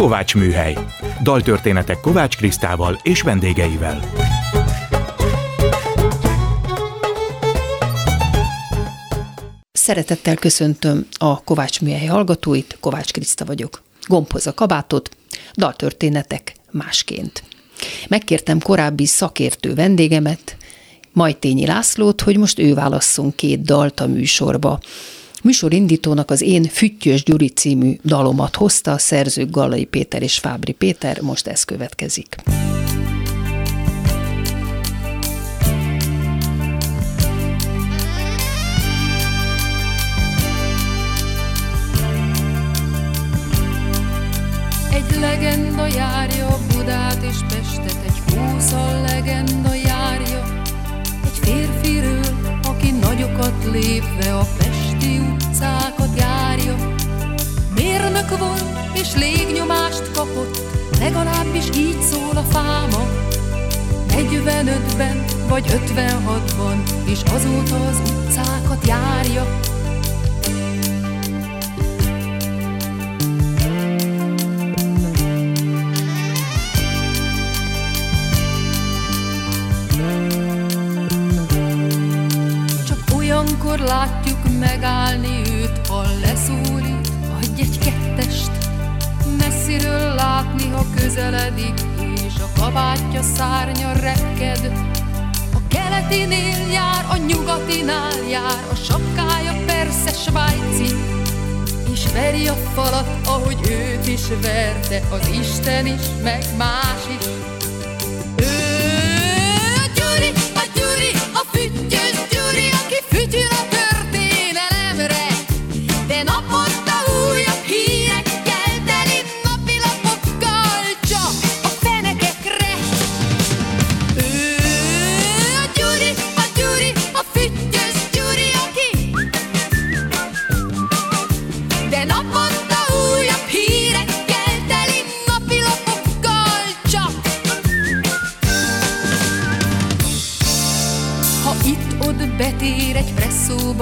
Kovács Műhely. Daltörténetek Kovács Krisztával és vendégeivel. Szeretettel köszöntöm a Kovács Műhely hallgatóit, Kovács Kriszta vagyok. Gombhoz a kabátot, daltörténetek másként. Megkértem korábbi szakértő vendégemet, Majtényi Lászlót, hogy most ő válasszon két dalt a műsorba. Műsorindítónak az Én Füttyös Gyuri című dalomat hozta, a szerzők Gallai Péter és Fábri Péter, most ez következik. Egy legenda járja Budát és Pestet, egy húszal nagyokat lépve a pesti utcákat járja. Mérnök volt és légnyomást kapott, legalábbis így szól a fáma. 45-ben vagy 56-ban, és azóta az utcákat járja. Látjuk megállni őt, ha leszólít, adj egy kettest. Messziről látni, ha közeledik, és a kabátja szárnya rekked. A keletinél jár, a nyugatinál jár, a sapkája persze svájci, és veri a falat, ahogy őt is verte az Isten is, meg más is.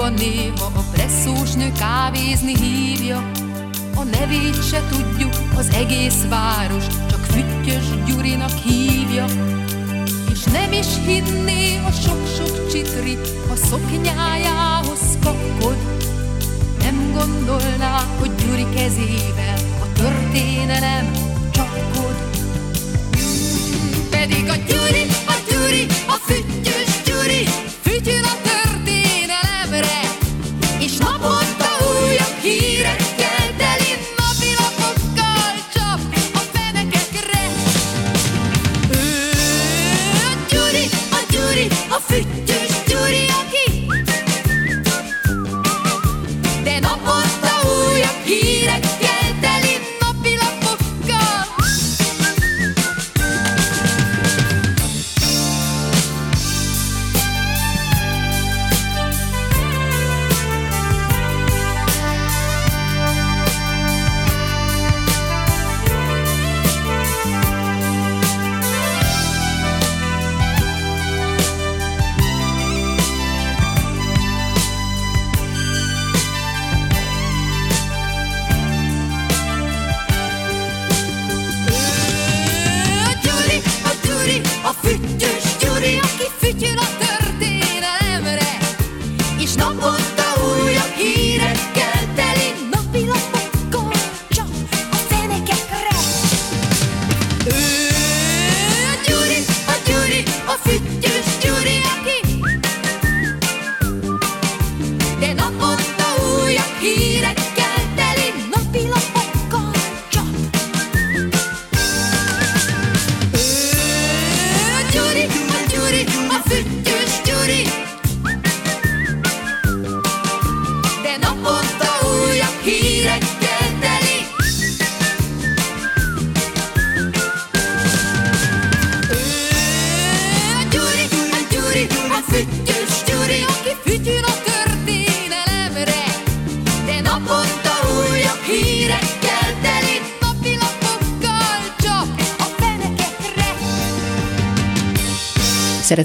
Néha A presszós nő kávézni hívja. A nevét se tudjuk, az egész város Csak Füttyös Gyurinak hívja. És nem is hinné a sok-sok csitri A szoknyájához kapkod nem gondolná, hogy Gyuri kezével a történelem csapkod. Pedig a Gyuri, a Gyuri, a füttyös Gyuri,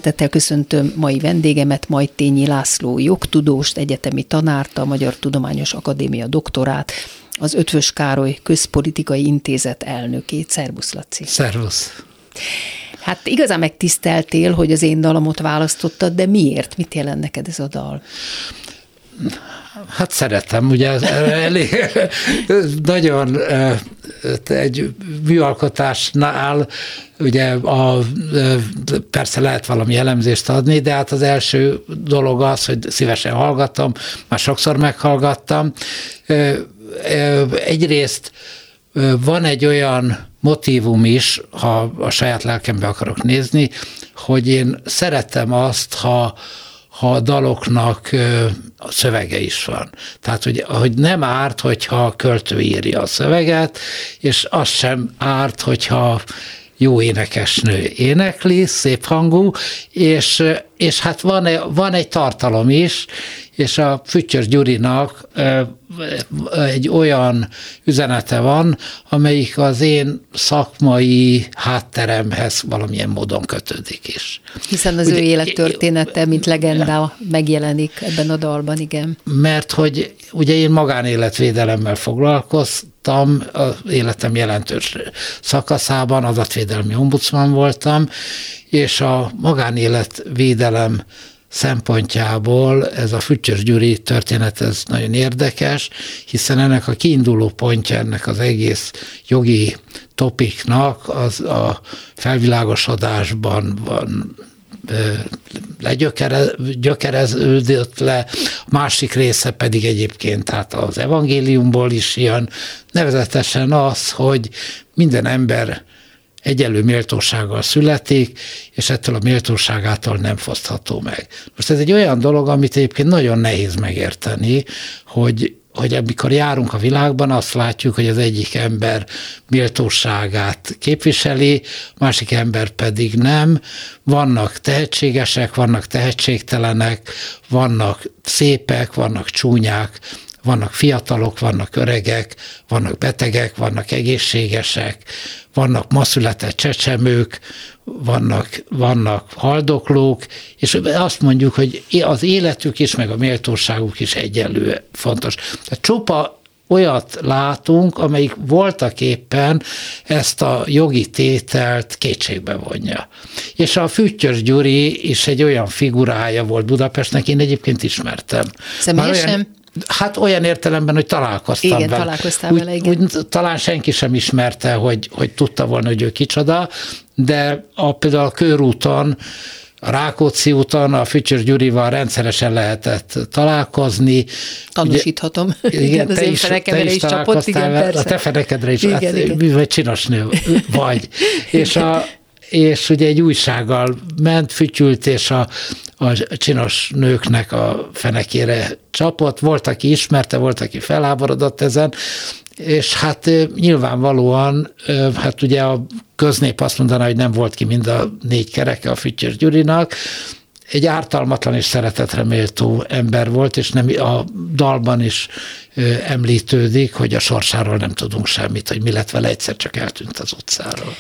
Szeretettel köszöntöm mai vendégemet, Majtényi László jogtudóst, egyetemi tanárt, a Magyar Tudományos Akadémia doktorát, az Ötvös Károly Közpolitikai Intézet elnökét. Szervusz, Laci! Szervusz! Hát igazán megtiszteltél, hogy az én dalamot választottad, de miért? Mit jelent neked ez a dal? Hát szeretem, ugye elég, nagyon egy műalkotásnál ugye a, persze lehet valami elemzést adni, de hát az első dolog az, hogy szívesen hallgatom, már sokszor meghallgattam. Egyrészt van egy olyan motívum is, ha a saját lelkembe akarok nézni, hogy én szeretem azt, ha, ha a daloknak a szövege is van. Tehát, hogy, hogy nem árt, hogyha a költő írja a szöveget, és az sem árt, hogyha jó énekesnő énekli, szép hangú, és, és hát van, van egy tartalom is, és a Füttyös Gyurinak egy olyan üzenete van, amelyik az én szakmai hátteremhez valamilyen módon kötődik is. Hiszen az Ugye, ő élettörténete, mint legenda megjelenik ebben a dalban, igen. Mert hogy ugye én magánéletvédelemmel foglalkoztam, az életem jelentős szakaszában adatvédelmi ombudsman voltam, és a magánéletvédelem szempontjából ez a Füccsös Gyuri történet ez nagyon érdekes, hiszen ennek a kiinduló pontja ennek az egész jogi topiknak az a felvilágosodásban van legyökereződött le, a másik része pedig egyébként tehát az evangéliumból is jön, nevezetesen az, hogy minden ember egyenlő méltósággal születik, és ettől a méltóságától nem fosztható meg. Most ez egy olyan dolog, amit egyébként nagyon nehéz megérteni, hogy hogy amikor járunk a világban, azt látjuk, hogy az egyik ember méltóságát képviseli, másik ember pedig nem. Vannak tehetségesek, vannak tehetségtelenek, vannak szépek, vannak csúnyák, vannak fiatalok, vannak öregek, vannak betegek, vannak egészségesek, vannak ma született csecsemők, vannak, vannak haldoklók, és azt mondjuk, hogy az életük is, meg a méltóságuk is egyenlő fontos. Tehát csupa olyat látunk, amelyik voltak éppen ezt a jogi tételt kétségbe vonja. És a Füttyös Gyuri is egy olyan figurája volt Budapestnek, én egyébként ismertem. Személyesen? Hát olyan értelemben, hogy találkoztam igen, vele. találkoztál úgy, vele, igen. Úgy, talán senki sem ismerte, hogy, hogy tudta volna, hogy ő kicsoda, de a, például a körúton, a Rákóczi úton a Fücsös Gyurival rendszeresen lehetett találkozni. Tanúsíthatom. Ugye, igen, az én fenekemre is csapott, igen, persze. A te fenekedre is, igen, hát, igen. csinos nő vagy. és a, és ugye egy újsággal ment, fütyült, és a, a csinos nőknek a fenekére csapott. Volt, aki ismerte, volt, aki felháborodott ezen, és hát nyilvánvalóan, hát ugye a köznép azt mondaná, hogy nem volt ki mind a négy kereke a Fütyös Gyurinak, egy ártalmatlan és szeretetre méltó ember volt, és nem a dalban is említődik, hogy a sorsáról nem tudunk semmit, hogy mi lett vele, egyszer csak eltűnt az utcáról.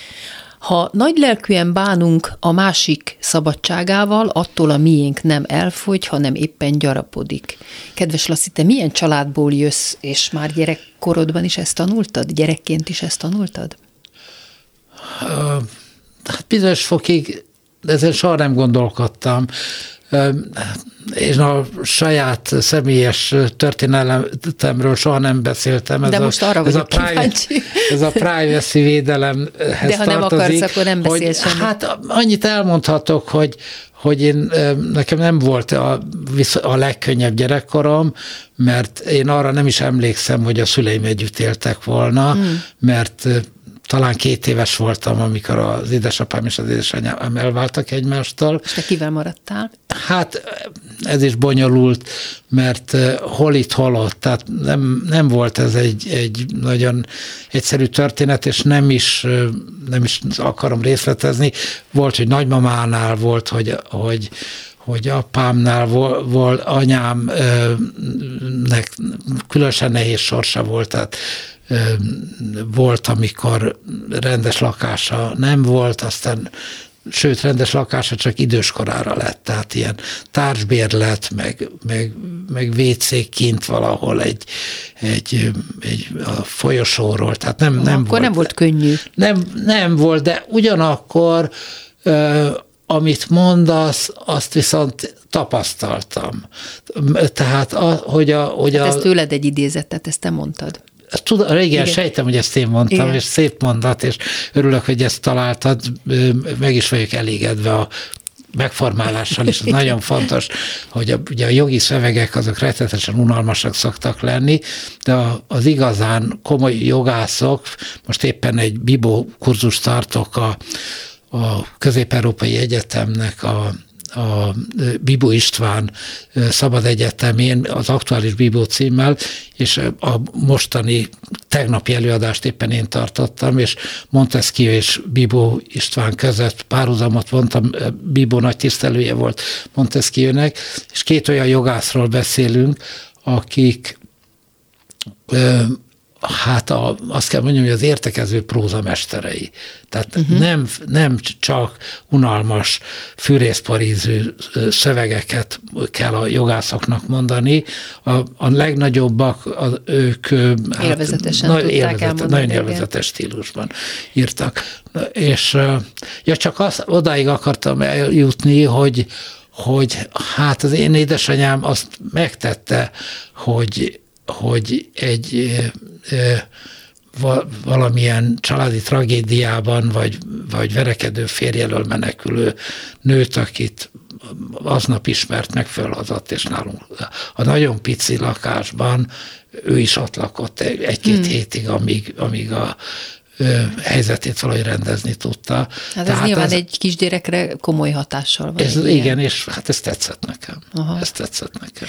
Ha nagy lelkűen bánunk a másik szabadságával, attól a miénk nem elfogy, hanem éppen gyarapodik. Kedves Lassi, te milyen családból jössz, és már gyerekkorodban is ezt tanultad? Gyerekként is ezt tanultad? Hát bizonyos fokig ezen soha nem gondolkodtam én a saját személyes történelemről soha nem beszéltem. Ez De a, most arra ez a, privacy, ez a privacy védelemhez De ha nem akarsz, akkor nem beszélsz hogy, Hát annyit elmondhatok, hogy hogy én, nekem nem volt a, a legkönnyebb gyerekkorom, mert én arra nem is emlékszem, hogy a szüleim együtt éltek volna, hmm. mert talán két éves voltam, amikor az édesapám és az édesanyám elváltak egymástól. És te kivel maradtál? Hát ez is bonyolult, mert eh, hol itt, hol ott. Tehát nem, nem volt ez egy, egy nagyon egyszerű történet, és nem is, eh, nem is akarom részletezni. Volt, hogy nagymamánál volt, hogy, hogy hogy apámnál volt, vol, anyámnek különösen nehéz sorsa volt, tehát volt, amikor rendes lakása nem volt, aztán sőt, rendes lakása csak időskorára lett, tehát ilyen társbérlet, meg, meg, meg WC kint valahol egy, egy, egy a folyosóról, tehát nem, nem Akkor volt. nem volt könnyű. Nem, nem volt, de ugyanakkor amit mondasz, azt viszont tapasztaltam. Tehát, a, hogy a... Hogy hát a ez tőled egy idézet, tehát ezt te mondtad. Tudom, igen, igen, sejtem, hogy ezt én mondtam, igen. és szép mondat, és örülök, hogy ezt találtad, meg is vagyok elégedve a megformálással, és ez nagyon fontos, hogy a, ugye a jogi szövegek azok rettetesen unalmasak szoktak lenni, de az igazán komoly jogászok, most éppen egy bibó kurzus tartok a, a Közép-Európai Egyetemnek a a Bibó István Szabad Egyetemén az aktuális Bibó címmel, és a mostani tegnapi előadást éppen én tartottam, és Montesquieu és Bibó István között párhuzamot vontam, Bibó nagy tisztelője volt Montesquieunek, és két olyan jogászról beszélünk, akik hát a, azt kell mondjam, hogy az értekező próza mesterei. Tehát uh-huh. nem, nem csak unalmas, fűrészparízű szövegeket kell a jogászoknak mondani. A, a legnagyobbak, a, ők hát élvezetesen hát, élvezet, Nagyon élvezetes stílusban írtak. És ja, csak az, odáig akartam eljutni, hogy hogy hát az én édesanyám azt megtette, hogy hogy egy valamilyen családi tragédiában, vagy, vagy verekedő férjelől menekülő nőt, akit aznap ismert meg fölhozott, és nálunk a nagyon pici lakásban ő is ott lakott egy-két hmm. hétig, amíg, amíg a helyzetét valahogy rendezni tudta. Hát ez Tehát nyilván ez, egy kisgyerekre komoly hatással van. Ez, igen, és hát ez tetszett nekem. Aha. Ez tetszett nekem.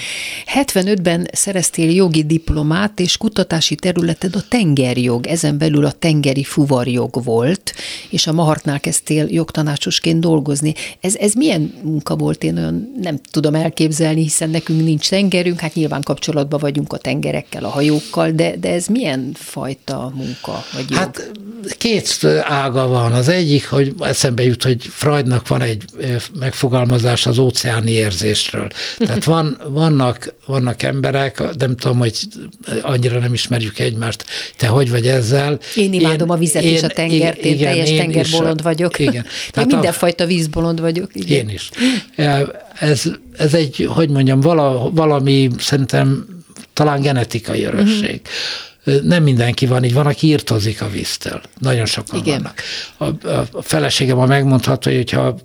75-ben szereztél jogi diplomát, és kutatási területed a tengerjog, ezen belül a tengeri fuvarjog volt, és a Mahartnál kezdtél jogtanácsosként dolgozni. Ez, ez milyen munka volt? Én olyan nem tudom elképzelni, hiszen nekünk nincs tengerünk, hát nyilván kapcsolatban vagyunk a tengerekkel, a hajókkal, de, de ez milyen fajta munka vagy jog? Hát két ága van. Az egyik, hogy eszembe jut, hogy Freudnak van egy megfogalmazás az óceáni érzésről. Tehát van, vannak, vannak emberek, nem tudom, hogy annyira nem ismerjük egymást, te hogy vagy ezzel. Én imádom én, a vizet én, és a tengert, én igen, teljes én tengerbolond is, vagyok. Igen. Tehát én mindenfajta a, vízbolond vagyok. Igen. Én is. Ez, ez egy, hogy mondjam, vala, valami szerintem talán genetikai örökség. Uh-huh nem mindenki van így, van, aki írtozik a víztől. Nagyon sokan Igen. vannak. A, a feleségem a megmondható, hogy ha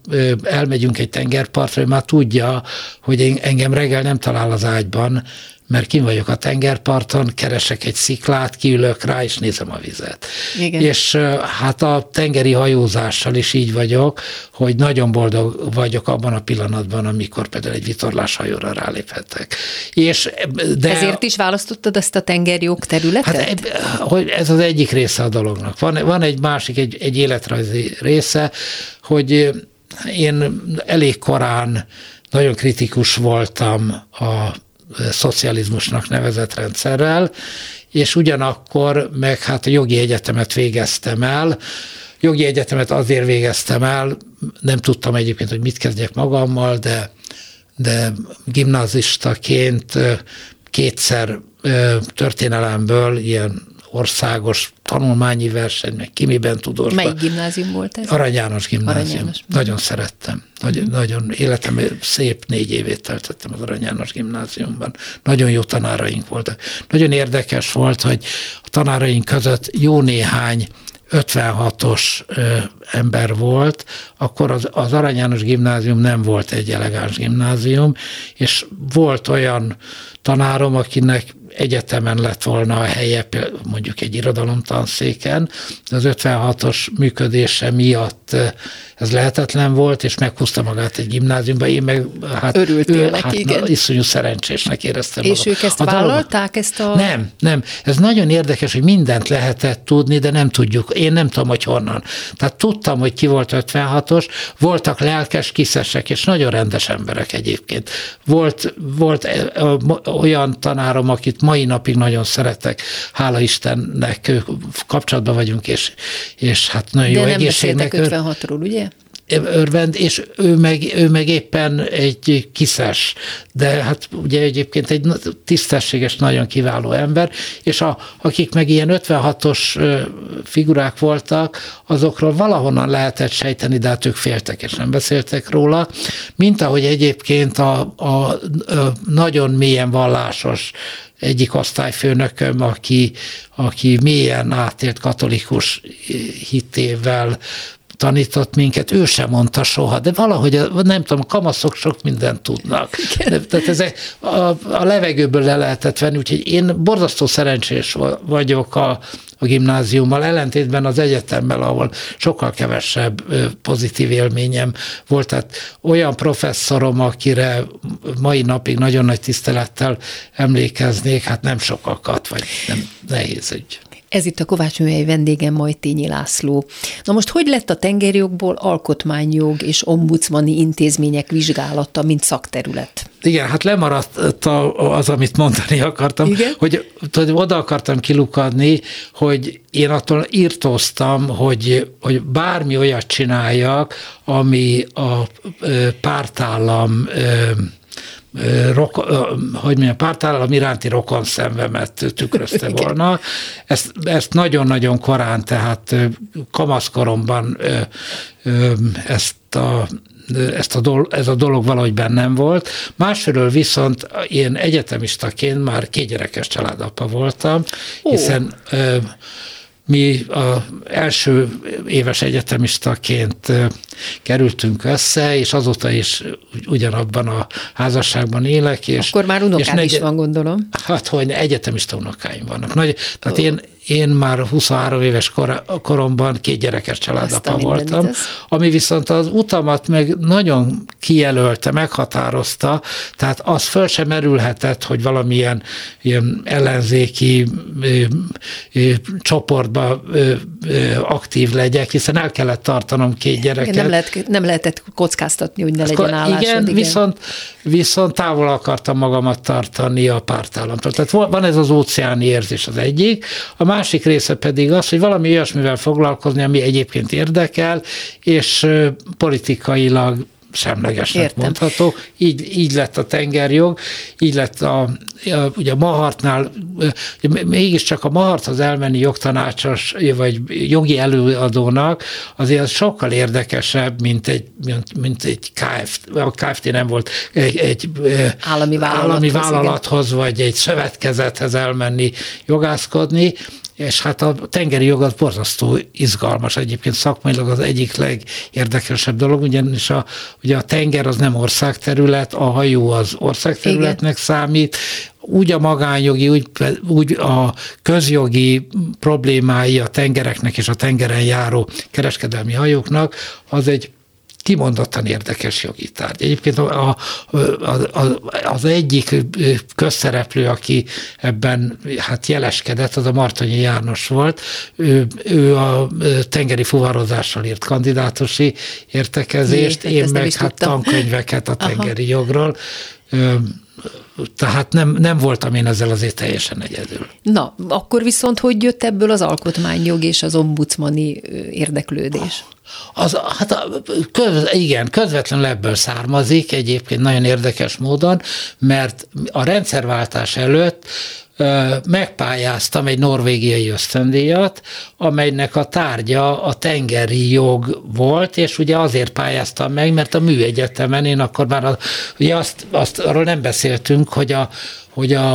elmegyünk egy tengerpartra, ő már tudja, hogy én, engem reggel nem talál az ágyban, mert kim vagyok a tengerparton, keresek egy sziklát, kiülök rá, és nézem a vizet. Igen. És hát a tengeri hajózással is így vagyok, hogy nagyon boldog vagyok abban a pillanatban, amikor például egy vitorlás hajóra ráléphetek. És, de, Ezért is választottad ezt a tengerjog területet? Hát, hogy ez az egyik része a dolognak. Van, van egy másik, egy, egy életrajzi része, hogy én elég korán nagyon kritikus voltam a szocializmusnak nevezett rendszerrel, és ugyanakkor meg hát a jogi egyetemet végeztem el, jogi egyetemet azért végeztem el, nem tudtam egyébként, hogy mit kezdjek magammal, de, de gimnazistaként kétszer történelemből ilyen országos tanulmányi verseny, meg kimiben tudós. Melyik gimnázium volt ez? Arany János gimnázium. Arany János. Nagyon szerettem. Nagyon, mm. nagyon életem szép négy évét töltöttem az Arany János gimnáziumban. Nagyon jó tanáraink voltak. Nagyon érdekes volt, hogy a tanáraink között jó néhány 56-os ember volt, akkor az, az Arany János gimnázium nem volt egy elegáns gimnázium, és volt olyan tanárom, akinek egyetemen lett volna a helye, mondjuk egy irodalomtanszéken, de az 56-os működése miatt ez lehetetlen volt, és meghúzta magát egy gimnáziumba, én meg hát, Örültél ő, neki, hát, igen. iszonyú szerencsésnek éreztem És magam. ők ezt a vállalták, ezt a... Nem, nem. Ez nagyon érdekes, hogy mindent lehetett tudni, de nem tudjuk. Én nem tudom, hogy honnan. Tehát tudtam, hogy ki volt 56-os, voltak lelkes kiszesek, és nagyon rendes emberek egyébként. Volt, volt olyan tanárom, akit mai napig nagyon szeretek, hála Istennek kapcsolatban vagyunk, és, és hát nagyon de jó egészségnek. De nem 56-ról, ugye? örvend, és ő meg, ő meg éppen egy kiszes, de hát ugye egyébként egy tisztességes, nagyon kiváló ember, és a, akik meg ilyen 56-os figurák voltak, azokról valahonnan lehetett sejteni, de hát ők féltek és nem beszéltek róla, mint ahogy egyébként a, a, a nagyon mélyen vallásos egyik osztályfőnököm, aki, aki mélyen átélt katolikus hitével tanított minket, ő sem mondta soha, de valahogy, nem tudom, kamaszok sok mindent tudnak. Igen. Tehát ezek a, a levegőből le lehetett venni, úgyhogy én borzasztó szerencsés vagyok a, a gimnáziummal, ellentétben az egyetemmel, ahol sokkal kevesebb pozitív élményem volt. Tehát olyan professzorom, akire mai napig nagyon nagy tisztelettel emlékeznék, hát nem sokakat, vagy nem nehéz ügy. Ez itt a Kovács Műhely vendége Majtényi László. Na most hogy lett a tengerjogból alkotmányjog és ombudsmani intézmények vizsgálata, mint szakterület? Igen, hát lemaradt az, amit mondani akartam, Igen? hogy, hogy oda akartam kilukadni, hogy én attól írtóztam, hogy, hogy bármi olyat csináljak, ami a pártállam rok, hogy mondjam, pártállam iránti rokon szemvemet tükrözte volna. Ezt, ezt nagyon-nagyon korán, tehát kamaszkoromban ezt a ezt a dolog, ez a dolog valahogy bennem volt. Másfelől viszont én egyetemistaként már gyerekes családapa voltam, hiszen mi a első éves egyetemistaként kerültünk össze, és azóta is ugyanabban a házasságban élek. És, Akkor már unokád is van, gondolom. Hát, hogy egyetemista unokáim vannak. Nagy, tehát én én már 23 éves kor, koromban két gyerekes családapa voltam, ami viszont az utamat meg nagyon kijelölte, meghatározta, tehát az föl sem merülhetett, hogy valamilyen ilyen ellenzéki ö, ö, csoportba ö, ö, aktív legyek, hiszen el kellett tartanom két gyereket. Nem, lehet, nem lehetett kockáztatni, hogy ne Akkor, legyen állásod. Igen, igen, viszont, viszont távol akartam magamat tartani a pártállamtól. Tehát van ez az óceáni érzés az egyik, a másik része pedig az, hogy valami olyasmivel foglalkozni, ami egyébként érdekel, és politikailag semlegesnek Értem. mondható. Így, így lett a tengerjog, így lett a, a ugye a Mahartnál, mégiscsak a Maharthoz elmenni jogtanácsos, vagy jogi előadónak azért az sokkal érdekesebb, mint egy, mint, mint egy KFT, a KFT nem volt, egy, egy állami vállalathoz, állami vállalathoz vagy egy szövetkezethez elmenni jogászkodni, és hát a tengeri jog az borzasztó izgalmas, egyébként szakmailag az egyik legérdekesebb dolog, ugyanis a, ugye a tenger az nem országterület, a hajó az országterületnek Igen. számít, úgy a magánjogi, úgy, úgy a közjogi problémái a tengereknek és a tengeren járó kereskedelmi hajóknak, az egy kimondottan érdekes jogi tárgy. Egyébként a, a, a, az egyik közszereplő, aki ebben hát jeleskedett, az a Martonyi János volt. Ő, ő a tengeri fuvarozással írt kandidátusi értekezést, Jé, én meg hát tudtam. tankönyveket a tengeri Aha. jogról tehát nem, nem voltam én ezzel azért teljesen egyedül. Na, akkor viszont hogy jött ebből az alkotmányjog és az ombudsmani érdeklődés? Az, hát köz, igen, közvetlenül ebből származik egyébként nagyon érdekes módon, mert a rendszerváltás előtt megpályáztam egy norvégiai ösztöndíjat, amelynek a tárgya a tengeri jog volt, és ugye azért pályáztam meg, mert a műegyetemen én akkor már, a, ugye azt, azt arról nem beszéltünk, hogy a, hogy a,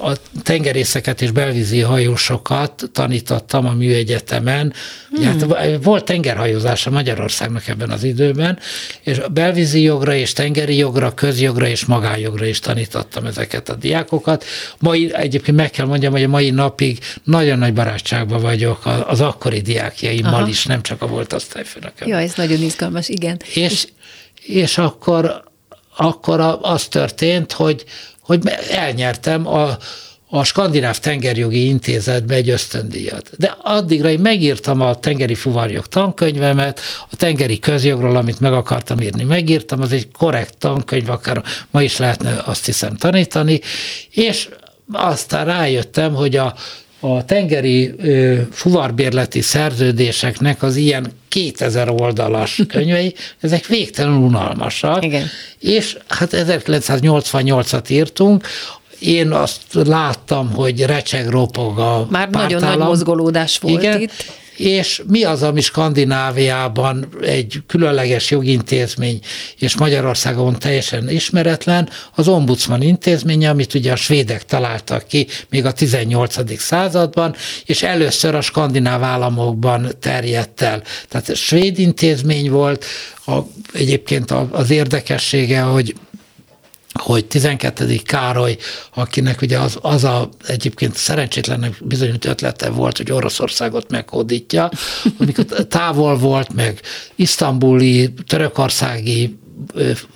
a tengerészeket és belvízi hajósokat tanítottam a műegyetemen. Hmm. hát volt tengerhajózása Magyarországnak ebben az időben, és a belvízi jogra és tengeri jogra, közjogra és magánjogra is tanítottam ezeket a diákokat. Mai, egyébként meg kell mondjam, hogy a mai napig nagyon nagy barátságban vagyok az akkori diákjaimmal Aha. is, nem csak a volt osztályfőnököm. Ja, ez nagyon izgalmas, igen. És, és, és akkor, akkor az történt, hogy hogy elnyertem a, a Skandináv Tengerjogi Intézetbe egy ösztöndíjat. De addigra én megírtam a tengeri fuvarjog tankönyvemet, a tengeri közjogról, amit meg akartam írni, megírtam, az egy korrekt tankönyv, akár ma is lehetne azt hiszem tanítani, és aztán rájöttem, hogy a a tengeri ö, fuvarbérleti szerződéseknek az ilyen 2000 oldalas könyvei, ezek végtelenül unalmasak. Igen. És hát 1988-at írtunk, én azt láttam, hogy recseg ropog a Már nagyon pártállam. nagy mozgolódás volt Igen, itt. És mi az, ami Skandináviában egy különleges jogintézmény, és Magyarországon teljesen ismeretlen, az ombudsman intézménye, amit ugye a svédek találtak ki még a 18. században, és először a skandináv államokban terjedt el. Tehát svéd intézmény volt, a, egyébként az érdekessége, hogy hogy 12. Károly, akinek ugye az, az a egyébként szerencsétlennek bizonyos ötlete volt, hogy Oroszországot meghódítja, amikor távol volt, meg isztambuli, törökországi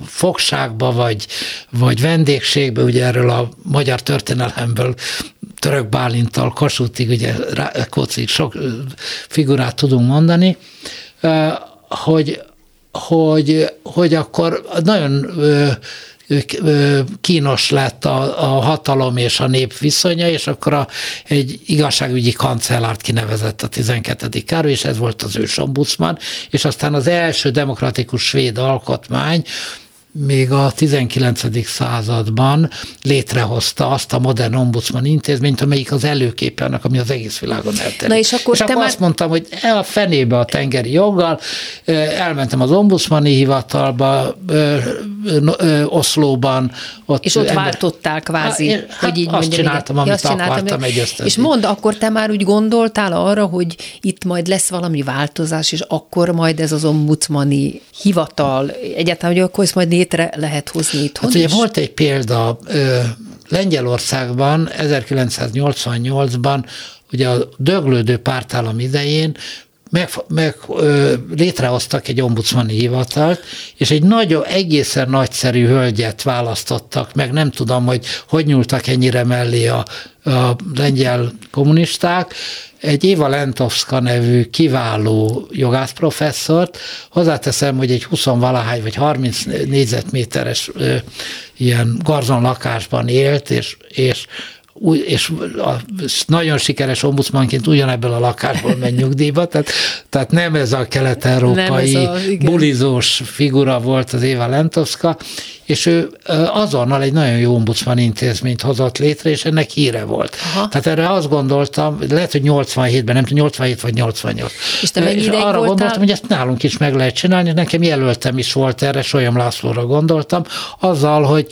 fogságba, vagy, vagy vendégségbe, ugye erről a magyar történelemből Török Bálintal, Kossuthig, ugye Rákóczig sok figurát tudunk mondani, hogy, hogy, hogy akkor nagyon kínos lett a, a hatalom és a nép viszonya, és akkor a, egy igazságügyi kancellárt kinevezett a 12. Károly, és ez volt az ősombudsman, és aztán az első demokratikus svéd alkotmány, még a 19. században létrehozta azt a modern ombudsman intézményt, amelyik az előképe annak, ami az egész világon elterjedt. Na és akkor, és te akkor már... azt mondtam, hogy el a fenébe a tengeri joggal, elmentem az ombudsmani hivatalba, Oszlóban. Ott és ott ember... váltottál kvázi, hát, hogy így azt mondjam, csináltam, igen. amit azt akartam egy. És mondd, akkor te már úgy gondoltál arra, hogy itt majd lesz valami változás, és akkor majd ez az ombudsmani hivatal, egyáltalán, hogy akkor ezt majd létre lehet hozni itthon hát, ugye volt egy példa, Lengyelországban 1988-ban ugye a döglődő pártállam idején meg, meg ö, létrehoztak egy ombudsmani hivatalt, és egy nagyon, egészen nagyszerű hölgyet választottak meg, nem tudom, hogy hogy nyúltak ennyire mellé a, a lengyel kommunisták, egy Éva Lentovska nevű kiváló jogászprofesszort, hozzáteszem, hogy egy 20 valahány vagy 30 négyzetméteres ö, ilyen garzon lakásban élt, és, és és a nagyon sikeres ombudsmanként ugyanebből a lakásból megy nyugdíjba, tehát, tehát nem ez a kelet-európai a, bulizós figura volt az Éva Lentovska, és ő azonnal egy nagyon jó ombudsman intézményt hozott létre, és ennek híre volt. Aha. Tehát erre azt gondoltam, lehet, hogy 87-ben, nem tudom, 87 vagy 88. És te és arra voltál? gondoltam, hogy ezt nálunk is meg lehet csinálni, nekem jelöltem is volt erre, Solyom Lászlóra gondoltam, azzal, hogy,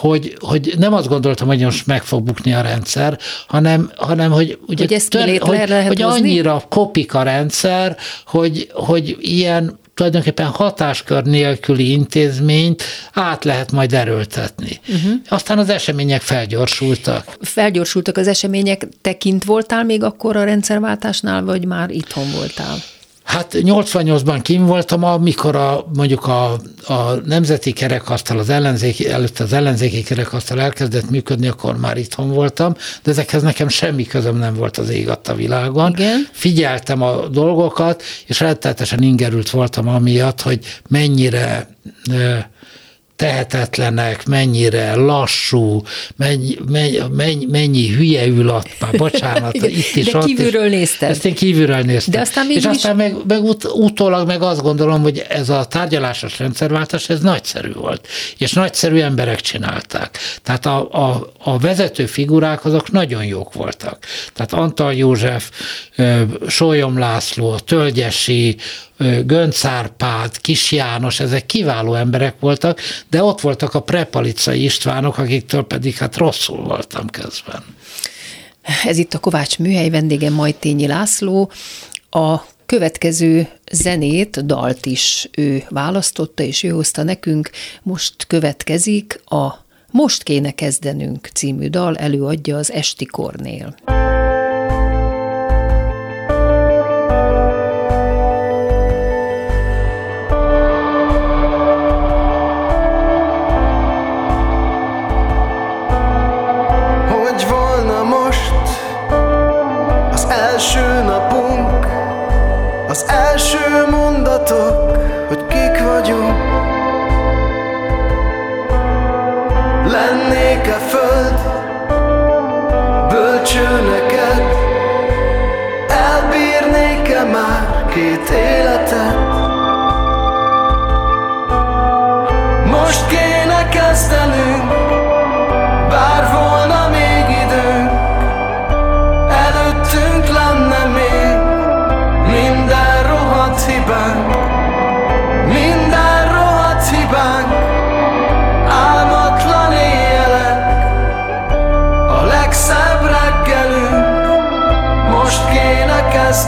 hogy, hogy nem azt gondoltam, hogy most meg fog bukni a rendszer, hanem, hanem hogy, ugye hogy, ezt tör, hogy, lehet hogy annyira kopik a rendszer, hogy, hogy ilyen tulajdonképpen hatáskör nélküli intézményt át lehet majd erőltetni. Uh-huh. Aztán az események felgyorsultak. Felgyorsultak az események, te kint voltál még akkor a rendszerváltásnál, vagy már itthon voltál? Hát 88-ban kim voltam, amikor a, mondjuk a, a nemzeti kerekasztal, az ellenzéki, előtt az ellenzéki kerekasztal elkezdett működni, akkor már itthon voltam, de ezekhez nekem semmi közöm nem volt az ég a világon. Igen. Figyeltem a dolgokat, és rettenetesen ingerült voltam amiatt, hogy mennyire tehetetlenek, mennyire lassú, mennyi, mennyi, mennyi, hülye ül ott, már bocsánat, itt is de ott. kívülről is, nézted. Ezt én kívülről néztem. De aztán és aztán meg, meg ut, utólag meg azt gondolom, hogy ez a tárgyalásos rendszerváltás, ez nagyszerű volt. És nagyszerű emberek csinálták. Tehát a, a, a vezető figurák azok nagyon jók voltak. Tehát Antal József, Sólyom László, Tölgyesi, Gönc Árpád, Kis János, ezek kiváló emberek voltak, de ott voltak a prepalicai Istvánok, akiktől pedig hát rosszul voltam közben. Ez itt a Kovács műhely vendége Majtényi László. A következő zenét, dalt is ő választotta, és ő hozta nekünk. Most következik a Most kéne kezdenünk című dal, előadja az Esti Kornél. fatto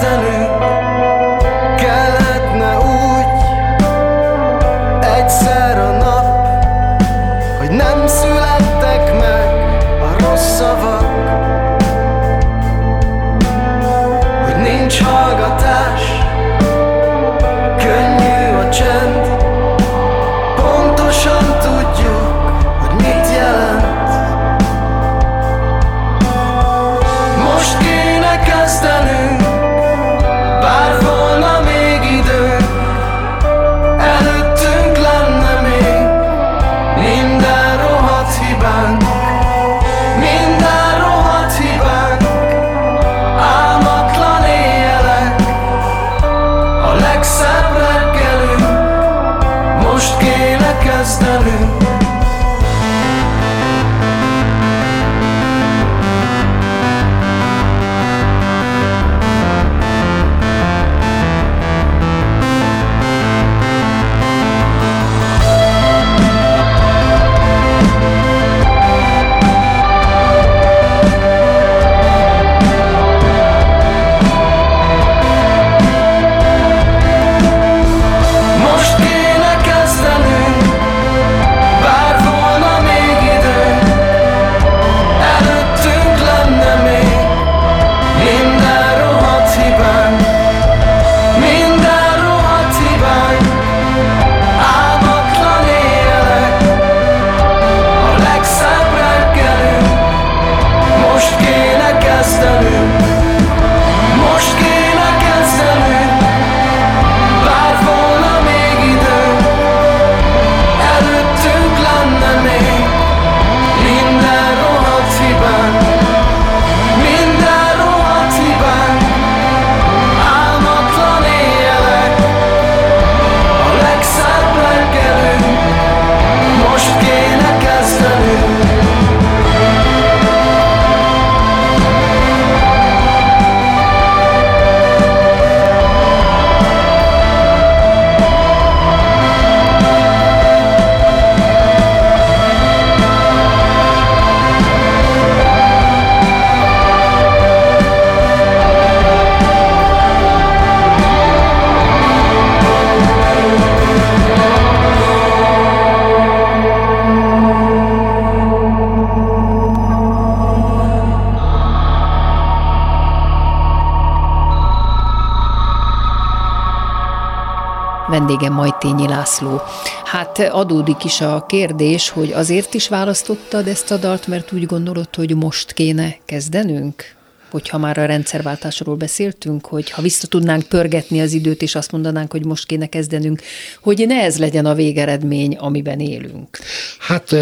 kéne Adódik is a kérdés, hogy azért is választottad ezt a dalt, mert úgy gondolod, hogy most kéne kezdenünk? Hogyha már a rendszerváltásról beszéltünk, hogy ha vissza tudnánk pörgetni az időt, és azt mondanánk, hogy most kéne kezdenünk, hogy ne ez legyen a végeredmény, amiben élünk. Hát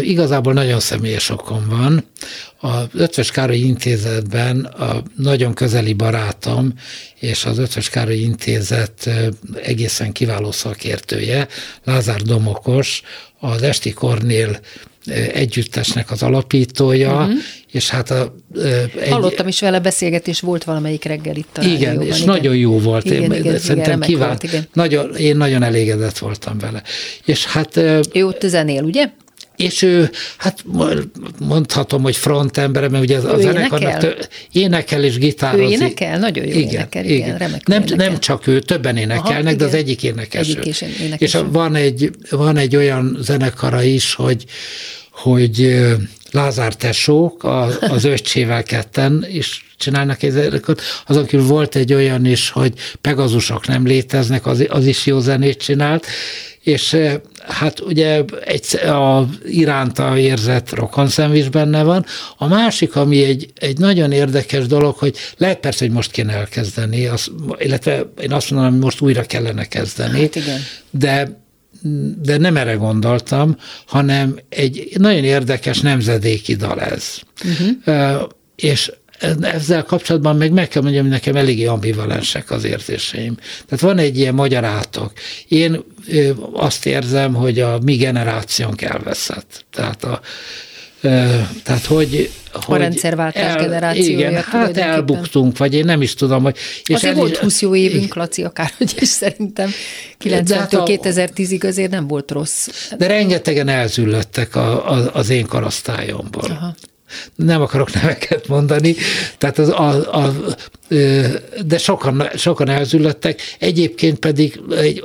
igazából nagyon személyes okom van. Az Ötvös Károly Intézetben a nagyon közeli barátom és az Ötvös Károly Intézet egészen kiváló szakértője, Lázár Domokos, az Esti Kornél együttesnek az alapítója, uh-huh. és hát a, egy, Hallottam is vele beszélgetés, volt valamelyik reggel itt a igen, rádióban, és nagyon jó volt. Igen, én, igen, igen, szerintem remek kivál, volt, igen. Nagyon, én nagyon elégedett voltam vele. És hát Ő ott zenél, ugye? És ő, hát mondhatom, hogy frontembere, mert ugye az, Ő zenekarnak énekel? énekel és gitározik. Ő énekel? Nagyon jó énekel, igen, remekül nem, énekel. nem csak ő, többen énekelnek, Aha, de az igen. egyik énekes. Egyik is énekes És van, egy, van egy olyan zenekara is, hogy, hogy Lázár tesók, a, az öccsével ketten is csinálnak zenekart. Azon kívül volt egy olyan is, hogy Pegazusok nem léteznek, az, az is jó zenét csinált, és eh, hát ugye egy, a iránta érzett rokonszenv is benne van. A másik, ami egy, egy nagyon érdekes dolog, hogy lehet persze, hogy most kéne elkezdeni, az, illetve én azt mondom, hogy most újra kellene kezdeni, Hát igen. de de nem erre gondoltam, hanem egy nagyon érdekes nemzedéki dal ez. Uh-huh. És ezzel kapcsolatban meg meg kell mondjam, hogy nekem eléggé ambivalensek az érzéseim. Tehát van egy ilyen magyar átok. Én azt érzem, hogy a mi generációnk elveszett. Tehát a, tehát, hogy, a rendszerváltás el, generációja. Igen, hát elbuktunk, vagy én nem is tudom, hogy... És azért volt 20 jó évünk, Laci, akárhogy is szerintem 90-től hát 2010-ig azért nem volt rossz. De rengetegen elzüllöttek a, a, az én korosztályomból. Aha nem akarok neveket mondani, tehát az, a, a, de sokan, sokan elzüllettek. Egyébként pedig,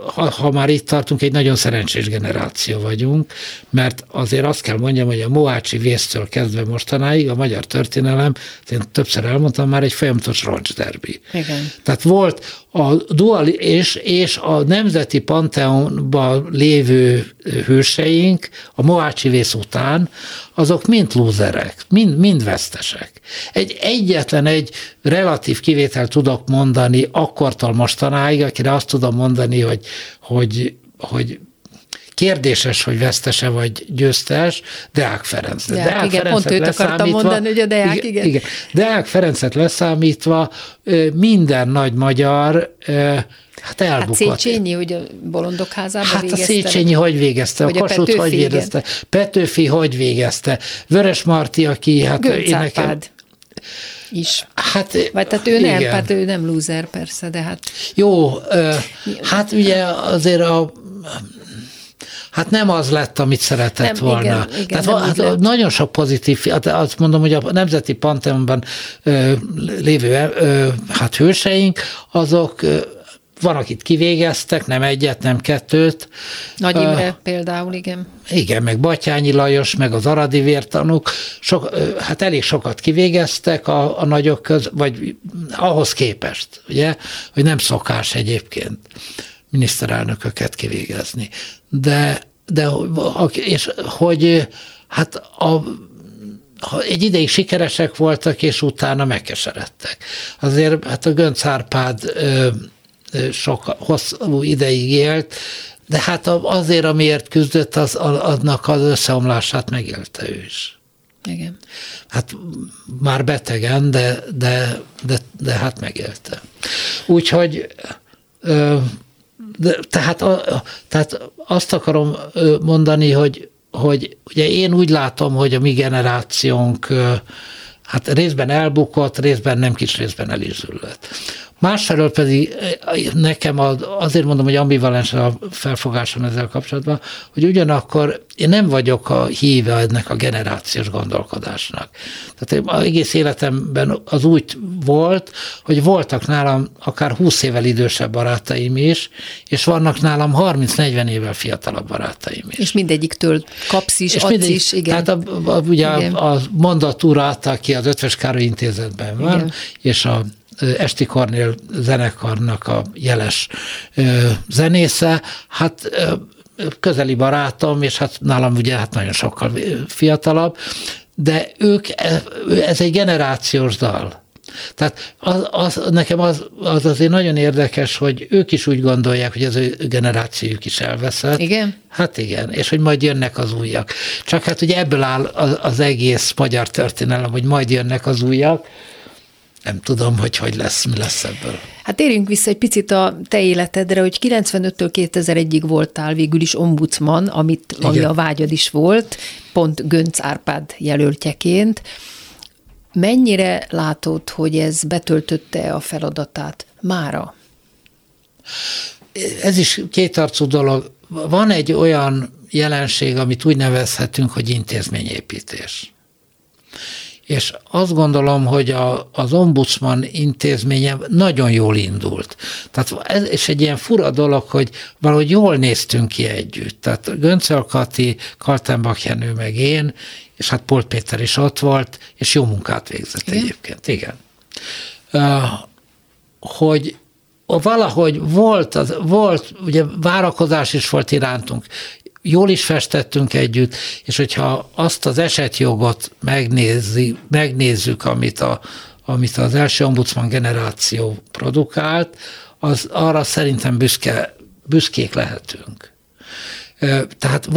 ha, ha már itt tartunk, egy nagyon szerencsés generáció vagyunk, mert azért azt kell mondjam, hogy a Moácsi vésztől kezdve mostanáig a magyar történelem, én többször elmondtam már, egy folyamatos roncsderbi. Igen. Tehát volt a dual és, és a nemzeti panteonban lévő hőseink a Moácsi vész után, azok mind lúzerek, mind, mind vesztesek. Egy egyetlen egy relatív kivétel tudok mondani akkortól mostanáig, akire azt tudom mondani, hogy, hogy, hogy kérdéses, hogy vesztese vagy győztes, Deák Ferenc. Deák, Deák igen, Ferencet pont őt akartam mondani, hogy a Deák, igen. igen. igen. Deák Ferencet leszámítva minden nagy magyar Hát elbukott. Hát Széchenyi, hogy a bolondok házában Hát végezte. a Széchenyi hogy végezte, a Kossuth hogy végezte, Petőfi hogy végezte, Vörös Marti, aki hát én nekem, is. Hát, Vagy tehát ő igen. nem, hát ő nem loser persze, de hát... Jó, hát ugye azért a Hát nem az lett, amit szeretett nem, volna. Igen, igen, Tehát van, hát nagyon sok pozitív, hát azt mondom, hogy a Nemzeti Panteonban lévő hát hőseink, azok van, akit kivégeztek, nem egyet, nem kettőt. Nagy Imre uh, például, igen. Igen, meg Batyányi Lajos, meg az aradi vértanúk, sok, hát elég sokat kivégeztek a, a nagyok köz, vagy ahhoz képest, ugye, hogy nem szokás egyébként miniszterelnököket kivégezni. De, de és hogy hát a, egy ideig sikeresek voltak, és utána megkeseredtek. Azért hát a Gönc Árpád sok hosszú ideig élt, de hát azért, amiért küzdött, az, annak az összeomlását megélte ő is. Igen. Hát már betegen, de, de, de, de hát megélte. Úgyhogy de, tehát, tehát azt akarom mondani, hogy, hogy ugye én úgy látom, hogy a mi generációnk hát részben elbukott, részben nem kis részben el is züllött. Másfelől pedig eh, nekem azért mondom, hogy ambivalens a felfogásom ezzel kapcsolatban, hogy ugyanakkor én nem vagyok a híve ennek a generációs gondolkodásnak. Tehát az egész életemben az úgy volt, hogy voltak nálam akár 20 évvel idősebb barátaim is, és vannak nálam 30-40 évvel fiatalabb barátaim is. És mindegyiktől kapsz is, és adsz mindegyik, is, igen. Tehát a, a, ugye igen. a, a mondatúrát, aki az Ötvös Károly intézetben van, igen. és a Esti Kornél zenekarnak a jeles zenésze, hát közeli barátom, és hát nálam ugye hát nagyon sokkal fiatalabb, de ők, ez egy generációs dal. Tehát az, az, nekem az, az azért nagyon érdekes, hogy ők is úgy gondolják, hogy az ő generációjuk is elveszett. Igen? Hát igen, és hogy majd jönnek az újak. Csak hát ugye ebből áll az, az egész magyar történelem, hogy majd jönnek az újak, nem tudom, hogy hogy lesz, mi lesz ebből. Hát térjünk vissza egy picit a te életedre, hogy 95-től 2001-ig voltál végül is ombudsman, amit, ami a vágyad is volt, pont Gönc Árpád jelöltjeként. Mennyire látod, hogy ez betöltötte a feladatát mára? Ez is kétarcú dolog. Van egy olyan jelenség, amit úgy nevezhetünk, hogy intézményépítés és azt gondolom, hogy a, az ombudsman intézménye nagyon jól indult. Tehát ez és egy ilyen fura dolog, hogy valahogy jól néztünk ki együtt. Tehát Göncel Kati, Kaltenbach Jenő meg én, és hát Polt Péter is ott volt, és jó munkát végzett igen? egyébként, igen. Hogy valahogy volt, az, volt, ugye várakozás is volt irántunk, jól is festettünk együtt, és hogyha azt az esetjogot megnézi, megnézzük, amit, a, amit az első ombudsman generáció produkált, az arra szerintem büszke, büszkék lehetünk. Tehát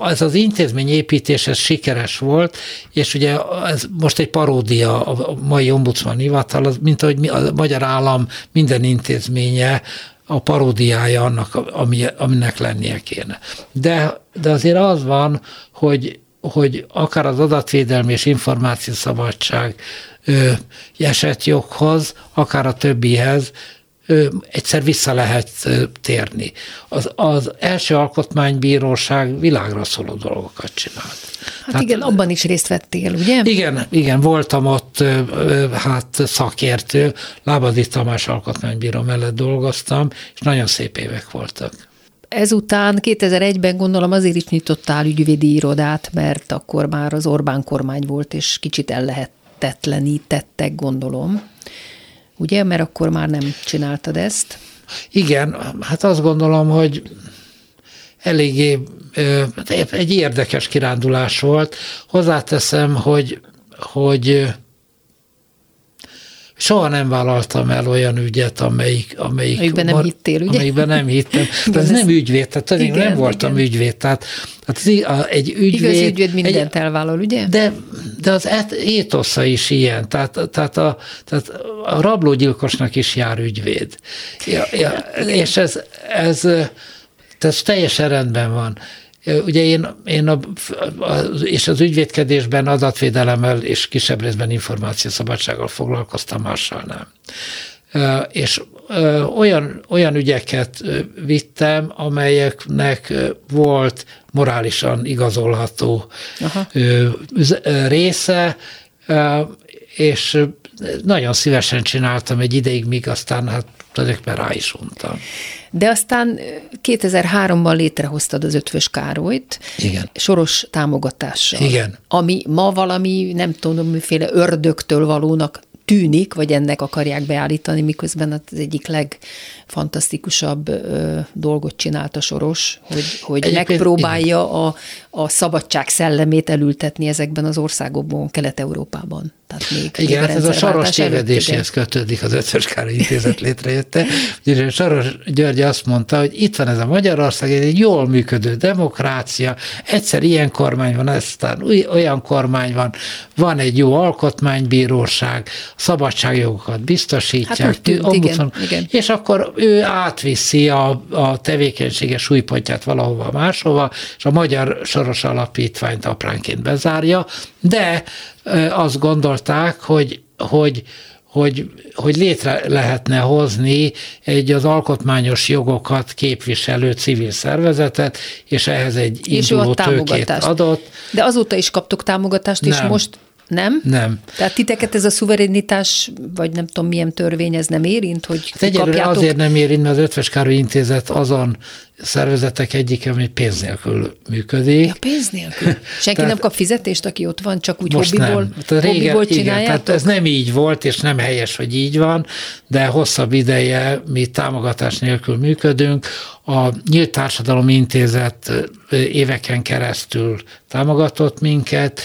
ez az intézményépítés ez sikeres volt, és ugye ez most egy paródia a mai ombudsman hivatal, mint ahogy a magyar állam minden intézménye a paródiája annak, ami, aminek lennie kéne. De, de azért az van, hogy, hogy akár az adatvédelmi és információszabadság esetjoghoz, akár a többihez egyszer vissza lehet térni. Az, az első alkotmánybíróság világra szóló dolgokat csinált. Hát Tehát, igen, abban is részt vettél, ugye? Igen, igen, voltam ott hát szakértő, Lábadi Tamás alkotmánybíró mellett dolgoztam, és nagyon szép évek voltak. Ezután 2001-ben gondolom azért is nyitottál ügyvédi irodát, mert akkor már az Orbán kormány volt, és kicsit ellehetetlenítettek, gondolom ugye? Mert akkor már nem csináltad ezt. Igen, hát azt gondolom, hogy eléggé egy érdekes kirándulás volt. Hozzáteszem, hogy, hogy soha nem vállaltam el olyan ügyet, amelyik, amelyik amelyikben nem hittél, ugye? Amelyikben nem hittem. De ez nem ügyvéd, tehát igen, nem voltam igen. ügyvéd. Tehát, tehát egy ügyvéd... Igaz ügyvéd mindent egy, elvállal, ugye? De, de az étosza is ilyen. Tehát, tehát, a, tehát a rablógyilkosnak is jár ügyvéd. Ja, ja, és ez, ez, ez teljesen rendben van. Ugye én, én a, a, és az ügyvédkedésben adatvédelemmel és kisebb részben információszabadsággal foglalkoztam, mással nem. És olyan, olyan ügyeket vittem, amelyeknek volt morálisan igazolható Aha. része, és nagyon szívesen csináltam egy ideig, míg aztán hát tulajdonképpen rá is untam. De aztán 2003-ban létrehoztad az Ötvös Károlyt. Igen. Soros támogatással. Igen. Ami ma valami, nem tudom, miféle ördögtől valónak tűnik, vagy ennek akarják beállítani, miközben az egyik legfantasztikusabb ö, dolgot csinálta Soros, hogy, hogy megpróbálja a, a szabadság szellemét elültetni ezekben az országokban, Kelet-Európában. Tehát még Igen, hát ez a Soros tévedéséhez kötődik az Ötvös Károly Intézet létrejötte. Ugye Soros György azt mondta, hogy itt van ez a Magyarország, egy jól működő demokrácia, egyszer ilyen kormány van, aztán olyan kormány van, van egy jó alkotmánybíróság, szabadságjogokat biztosítják. Hát tűnt, igen, igen. És akkor ő átviszi a, a tevékenysége súlypontját valahova máshova, és a Magyar Soros Alapítványt apránként bezárja, de azt gondolták, hogy, hogy hogy, hogy létre lehetne hozni egy az alkotmányos jogokat képviselő civil szervezetet, és ehhez egy és induló tőkét adott. De azóta is kaptok támogatást, Nem. és most nem? Nem. Tehát titeket ez a szuverenitás, vagy nem tudom milyen törvény, ez nem érint, hogy hát Egyelőre azért nem érint, mert az Ötves Károly Intézet azon szervezetek egyik, ami pénz nélkül működik. Ja, pénz nélkül? Senki tehát, nem kap fizetést, aki ott van, csak úgy most hobbiból, nem. Tehát régen, hobbiból igen, tehát ez nem így volt, és nem helyes, hogy így van, de hosszabb ideje mi támogatás nélkül működünk. A Nyílt Társadalom Intézet éveken keresztül támogatott minket,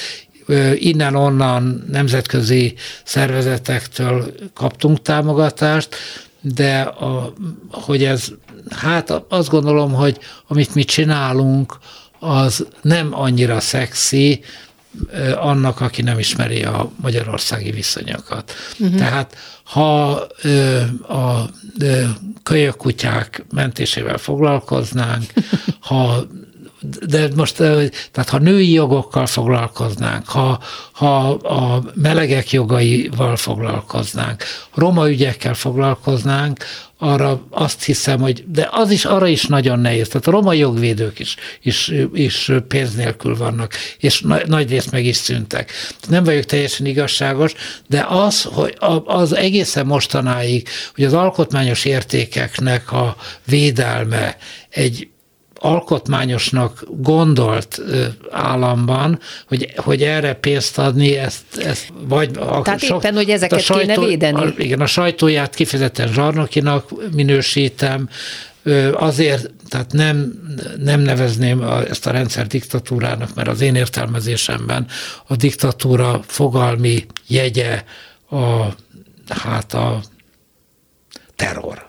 innen-onnan nemzetközi szervezetektől kaptunk támogatást, de a, hogy ez, hát azt gondolom, hogy amit mi csinálunk, az nem annyira szexi annak, aki nem ismeri a magyarországi viszonyokat. Uh-huh. Tehát ha a kölyökkutyák mentésével foglalkoznánk, ha de most, tehát ha női jogokkal foglalkoznánk, ha, ha a melegek jogaival foglalkoznánk, roma ügyekkel foglalkoznánk, arra azt hiszem, hogy, de az is, arra is nagyon nehéz. Tehát a roma jogvédők is, is, is pénz nélkül vannak, és na, nagy részt meg is szüntek. Nem vagyok teljesen igazságos, de az, hogy az egészen mostanáig, hogy az alkotmányos értékeknek a védelme egy alkotmányosnak gondolt államban, hogy, hogy erre pénzt adni, ezt, ezt vagy... Tehát a, éppen, hogy ezeket a sajtó, kéne védeni. A, igen, a sajtóját kifejezetten zsarnokinak minősítem, azért, tehát nem, nem nevezném ezt a rendszer diktatúrának, mert az én értelmezésemben a diktatúra fogalmi jegye a, hát a terror.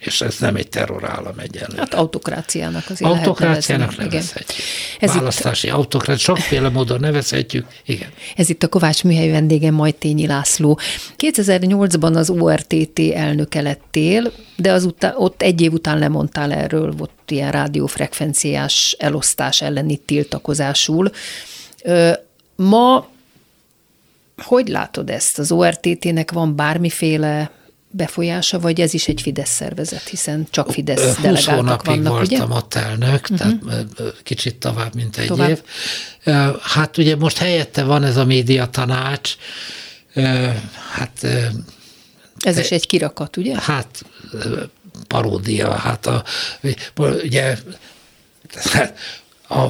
És ez nem egy terrorállam egyenlő. Hát autokráciának azért Autokráciának lehet nevezhetjük. Ez Választási itt, autokrát, sokféle módon nevezhetjük, igen. Ez itt a Kovács Műhely vendége Majtényi László. 2008-ban az ORTT elnöke lettél, de az utá, ott egy év után lemondtál erről, volt ilyen rádiófrekvenciás elosztás elleni tiltakozásul. Ma hogy látod ezt? Az ORTT-nek van bármiféle befolyása, vagy ez is egy Fidesz szervezet, hiszen csak Fidesz 20 delegáltak vannak, voltam ugye? ott elnök, uh-huh. tehát kicsit tovább, mint egy tovább. év. Hát ugye most helyette van ez a média tanács, hát... Ez is egy kirakat, ugye? Hát paródia, hát a, ugye a,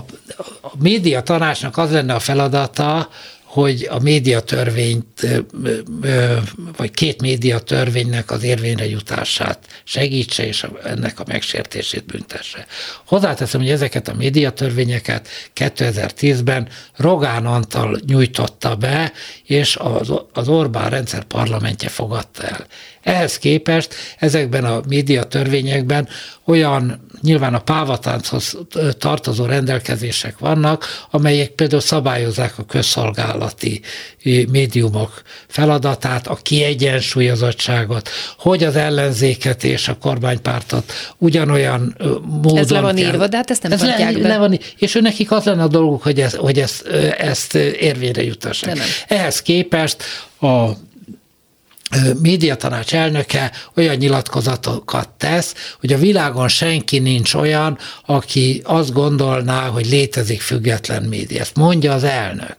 a média tanácsnak az lenne a feladata, hogy a médiatörvényt, vagy két médiatörvénynek az érvényre jutását segítse, és ennek a megsértését büntesse. Hozzáteszem, hogy ezeket a médiatörvényeket 2010-ben Rogán Antal nyújtotta be, és az, Orbán rendszer parlamentje fogadta el. Ehhez képest ezekben a média törvényekben olyan nyilván a pávatánchoz tartozó rendelkezések vannak, amelyek például szabályozzák a közszolgálati médiumok feladatát, a kiegyensúlyozottságot, hogy az ellenzéket és a kormánypártot ugyanolyan módon Ez le van kell. írva, de hát ezt nem ez le, be. Le van, és ő nekik az lenne a dolguk, hogy, ez, hogy ezt, ezt érvényre jutassák. Ehhez képest a médiatanács elnöke olyan nyilatkozatokat tesz, hogy a világon senki nincs olyan, aki azt gondolná, hogy létezik független média. Ezt mondja az elnök.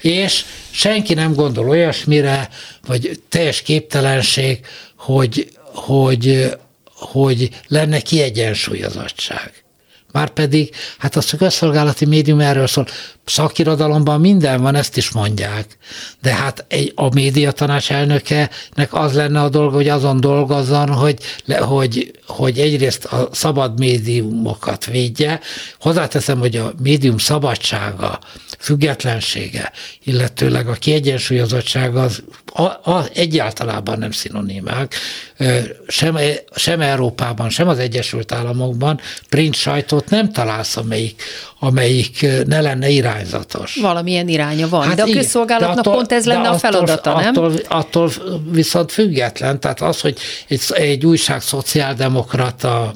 És senki nem gondol olyasmire, vagy teljes képtelenség, hogy, hogy, hogy lenne kiegyensúlyozottság. Márpedig, hát az a közszolgálati médium erről szól, szakirodalomban minden van, ezt is mondják. De hát egy, a médiatanács elnökenek az lenne a dolga, hogy azon dolgozzon, hogy, hogy, hogy egyrészt a szabad médiumokat védje. Hozzáteszem, hogy a médium szabadsága, függetlensége, illetőleg a kiegyensúlyozottsága az a, a, egyáltalában nem szinonimák. Sem, sem Európában, sem az Egyesült Államokban print sajtót nem találsz, amelyik, amelyik ne lenne irányzatos. Valamilyen iránya van, hát de a igen, közszolgálatnak attól, pont ez lenne attól, a feladata, nem? Attól, attól viszont független, tehát az, hogy egy, egy újság szociáldemokrata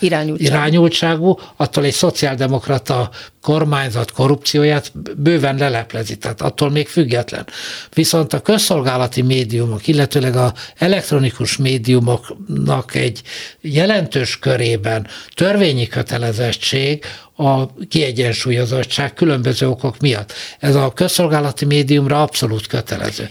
Irányultság. irányultságú, attól egy szociáldemokrata kormányzat korrupcióját bőven leleplezi, tehát attól még független. Viszont a közszolgálati médiumok, illetőleg a elektronikus médiumoknak egy jelentős körében törvényi kötelezettség a kiegyensúlyozottság különböző okok miatt. Ez a közszolgálati médiumra abszolút kötelező.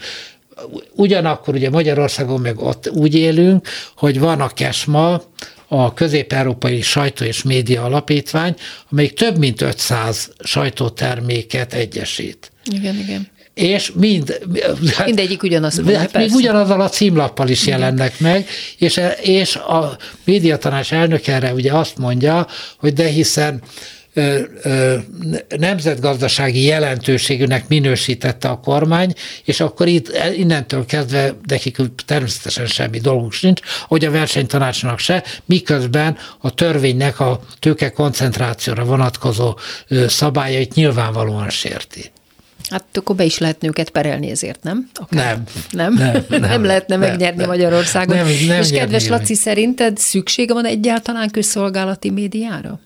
Ugyanakkor ugye Magyarországon meg ott úgy élünk, hogy van a KESMA, a Közép-Európai Sajtó és Média Alapítvány, amelyik több mint 500 sajtóterméket egyesít. Igen, igen. És mind... Hát, Mindegyik ugyanaz. Hát még ugyanazzal a címlappal is igen. jelennek meg, és, és a médiatanács elnök erre ugye azt mondja, hogy de hiszen nemzetgazdasági jelentőségűnek minősítette a kormány, és akkor itt innentől kezdve nekik természetesen semmi dolguk sincs, hogy a versenytanácsnak se, miközben a törvénynek a tőke koncentrációra vonatkozó szabályait nyilvánvalóan sérti. Hát akkor be is lehetne őket perelni ezért, nem? Nem. Nem? Nem, nem, nem lehetne nem, megnyerni nem, Magyarországon. Nem, nem És kedves Laci, meg. szerinted szüksége van egyáltalán közszolgálati médiára?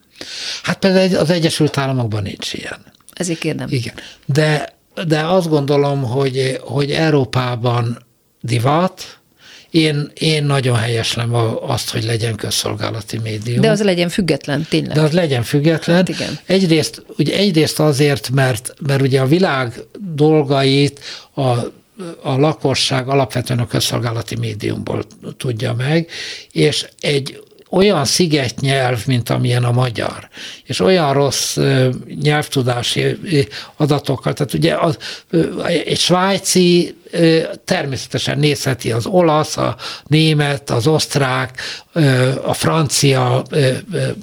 Hát például az Egyesült Államokban nincs ilyen. Ezért kérdem. Igen. De, de azt gondolom, hogy, hogy Európában divat, én, én nagyon helyeslem azt, hogy legyen közszolgálati médium. De az legyen független, tényleg. De az legyen független. Hát igen. Egyrészt, ugye egyrészt azért, mert, mert ugye a világ dolgait a a lakosság alapvetően a közszolgálati médiumból tudja meg, és egy olyan szigetnyelv, mint amilyen a magyar, és olyan rossz nyelvtudási adatokkal, tehát ugye az, egy svájci természetesen nézheti az olasz, a német, az osztrák, a francia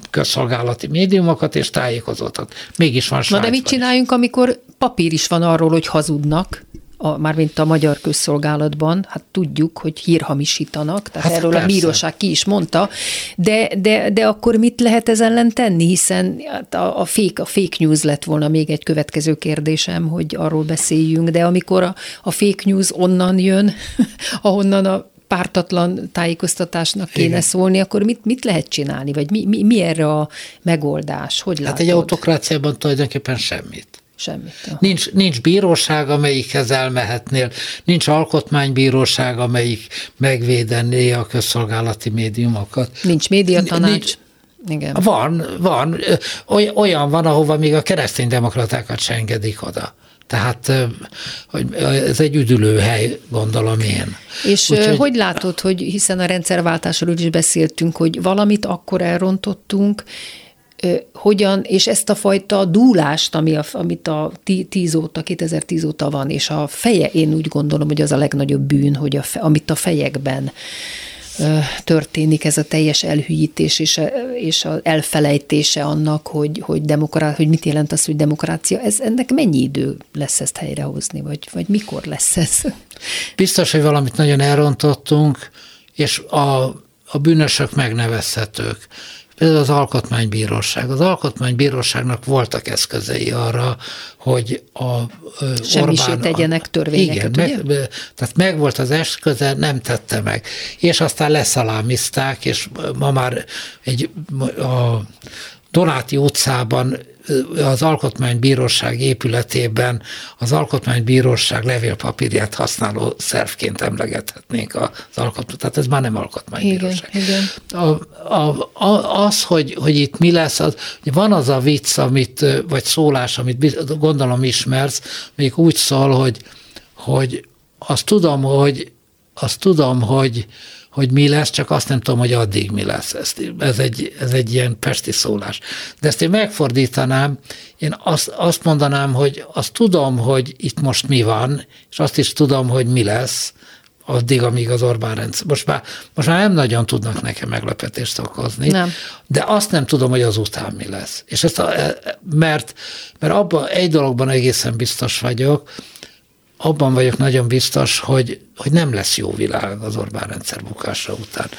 közszolgálati médiumokat, és tájékozódhat. Mégis van Na de mit csináljunk, amikor papír is van arról, hogy hazudnak? A, mármint a magyar közszolgálatban, hát tudjuk, hogy hírhamisítanak, tehát hát erről persze. a bíróság ki is mondta, de, de, de akkor mit lehet ez ellen tenni, hiszen hát a, a, fake, a fake news lett volna még egy következő kérdésem, hogy arról beszéljünk, de amikor a, a fake news onnan jön, ahonnan a pártatlan tájékoztatásnak kéne Igen. szólni, akkor mit, mit lehet csinálni, vagy mi, mi, mi erre a megoldás? Hogy hát látod? egy autokráciában tulajdonképpen semmit. Semmit. Nincs, nincs bíróság, amelyikhez elmehetnél, nincs alkotmánybíróság, amelyik megvédené a közszolgálati médiumokat. Nincs médiatanács. Nincs, Igen. Van, van. Olyan van, ahova még a kereszténydemokratákat se engedik oda. Tehát hogy ez egy üdülő hely, gondolom én. És Úgyhogy... hogy látod, hogy hiszen a rendszerváltásról is beszéltünk, hogy valamit akkor elrontottunk, hogyan, és ezt a fajta dúlást, ami a, amit a 10 óta, 2010 óta van, és a feje, én úgy gondolom, hogy az a legnagyobb bűn, hogy a, amit a fejekben történik ez a teljes elhűítés és, és az elfelejtése annak, hogy, hogy, demokrá, hogy mit jelent az, hogy demokrácia. Ez, ennek mennyi idő lesz ezt helyrehozni, vagy, vagy mikor lesz ez? Biztos, hogy valamit nagyon elrontottunk, és a, a bűnösök megnevezhetők. Például az Alkotmánybíróság. Az Alkotmánybíróságnak voltak eszközei arra, hogy a Semmisé Orbán... tegyenek törvényeket, igen, ugye? Meg, tehát megvolt az eszköze, nem tette meg. És aztán leszalámizták, és ma már egy, a Donáti utcában az Alkotmánybíróság épületében az Alkotmánybíróság levélpapírját használó szervként emlegethetnénk az alkotmány. Tehát ez már nem Alkotmánybíróság. Igen, igen. A, a, a, az, hogy, hogy itt mi lesz, az, van az a vicc, amit, vagy szólás, amit gondolom ismersz, még úgy szól, hogy, hogy azt tudom, hogy azt tudom, hogy, hogy mi lesz, csak azt nem tudom, hogy addig mi lesz. Ez, ez, egy, ez egy ilyen pesti szólás. De ezt én megfordítanám, én azt, azt mondanám, hogy azt tudom, hogy itt most mi van, és azt is tudom, hogy mi lesz, addig, amíg az Orbán rendszer. Most már, most már nem nagyon tudnak nekem meglepetést okozni, nem. de azt nem tudom, hogy azután mi lesz. És ezt a, mert, mert abban egy dologban egészen biztos vagyok, abban vagyok nagyon biztos, hogy, hogy nem lesz jó világ az Orbán rendszer bukása után.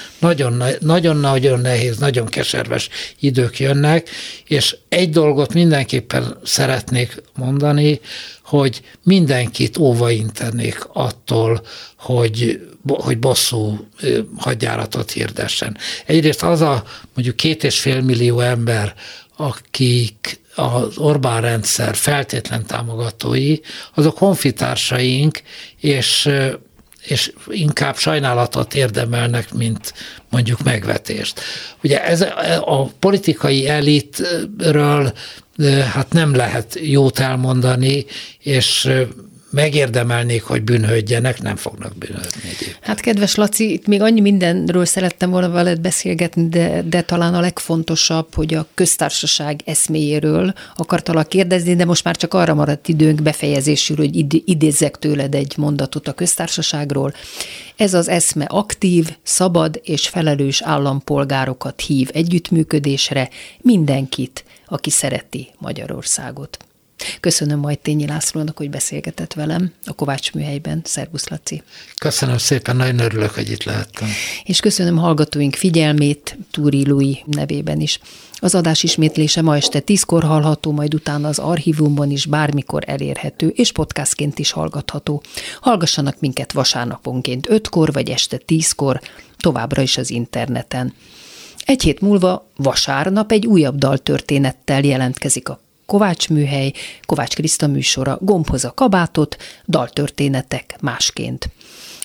Nagyon-nagyon nehéz, nagyon keserves idők jönnek, és egy dolgot mindenképpen szeretnék mondani, hogy mindenkit óvaintenék attól, hogy, hogy bosszú hadjáratot hirdessen. Egyrészt az a mondjuk két és fél millió ember, akik az Orbán rendszer feltétlen támogatói, azok honfitársaink, és, és inkább sajnálatot érdemelnek, mint mondjuk megvetést. Ugye ez a politikai elitről hát nem lehet jót elmondani, és megérdemelnék, hogy bűnhődjenek, nem fognak bűnhődni. Egyébként. Hát kedves Laci, itt még annyi mindenről szerettem volna veled beszélgetni, de, de talán a legfontosabb, hogy a köztársaság eszméjéről akartalak kérdezni, de most már csak arra maradt időnk befejezésül, hogy id- idézzek tőled egy mondatot a köztársaságról. Ez az eszme aktív, szabad és felelős állampolgárokat hív együttműködésre, mindenkit, aki szereti Magyarországot. Köszönöm majd Tényi Lászlónak, hogy beszélgetett velem a Kovács műhelyben. Szervusz, Laci! Köszönöm szépen, nagyon örülök, hogy itt lehettem. És köszönöm hallgatóink figyelmét Túri Lui nevében is. Az adás ismétlése ma este tízkor hallható, majd utána az archívumban is bármikor elérhető, és podcastként is hallgatható. Hallgassanak minket vasárnaponként ötkor vagy este tízkor, továbbra is az interneten. Egy hét múlva vasárnap egy újabb daltörténettel jelentkezik a Kovács műhely, Kovács Kriszta műsora, Gombhoz a kabátot, daltörténetek másként.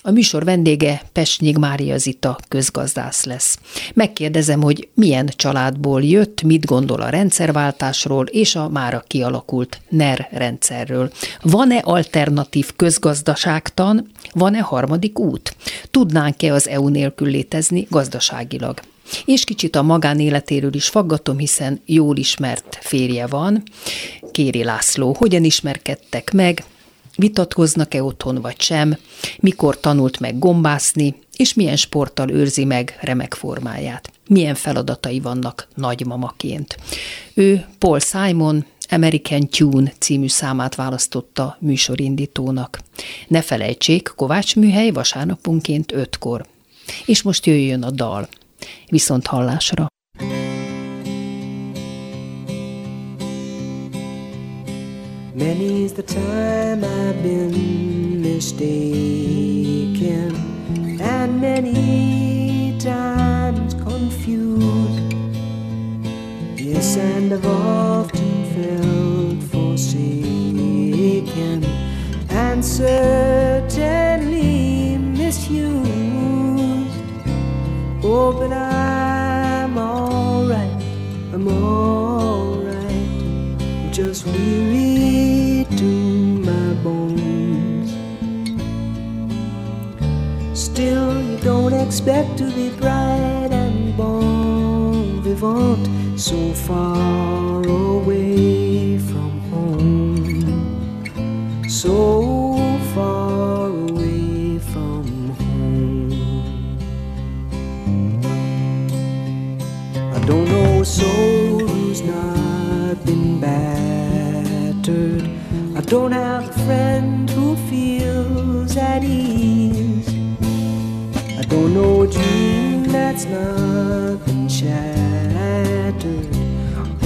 A műsor vendége Pesnyig Mária Zita közgazdász lesz. Megkérdezem, hogy milyen családból jött, mit gondol a rendszerváltásról és a mára kialakult NER rendszerről. Van-e alternatív közgazdaságtan, van-e harmadik út? Tudnánk-e az EU nélkül létezni gazdaságilag? És kicsit a magánéletéről is faggatom, hiszen jól ismert férje van, Kéri László. Hogyan ismerkedtek meg, vitatkoznak-e otthon vagy sem, mikor tanult meg gombászni, és milyen sporttal őrzi meg remek formáját. Milyen feladatai vannak nagymamaként. Ő Paul Simon, American Tune című számát választotta műsorindítónak. Ne felejtsék, Kovács műhely vasárnaponként ötkor. És most jöjjön a dal. Viszont hallásra. Many's the time I've been mistaken And many times confused Yes, and I've often felt forsaken And certainly But I'm alright, I'm alright. I'm just weary to my bones. Still, you don't expect to be bright and bon vivant so far away from home, so don't have a friend who feels at ease. I don't know a dream that's not been shattered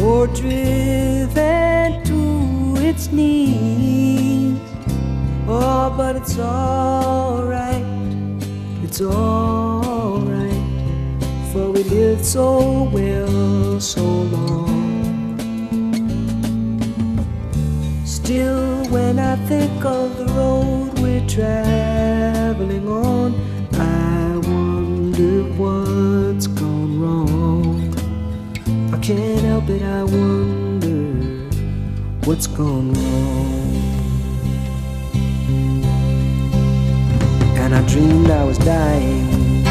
or driven to its knees. Oh, but it's alright, it's alright, for we lived so well so long. Think of the road we're traveling on, I wonder what's gone wrong. I can't help it, I wonder what's gone wrong. And I dreamed I was dying.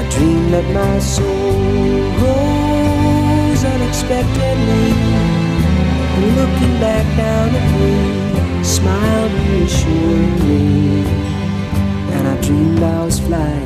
I dreamed that my soul rose unexpectedly. Looking back down at me, smiled reassuringly. And I dreamed I was flying.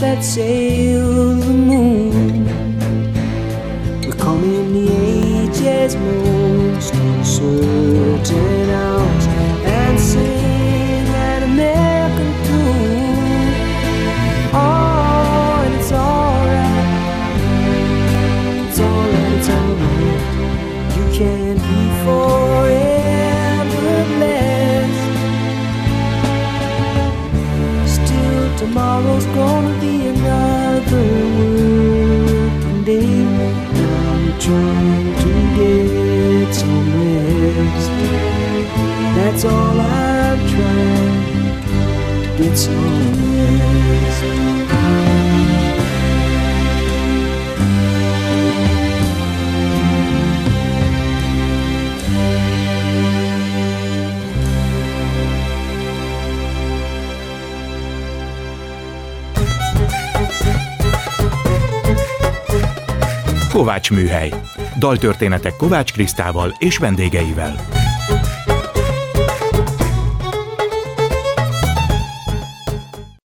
That sails Kovács Műhely. Daltörténetek Kovács Krisztával és vendégeivel.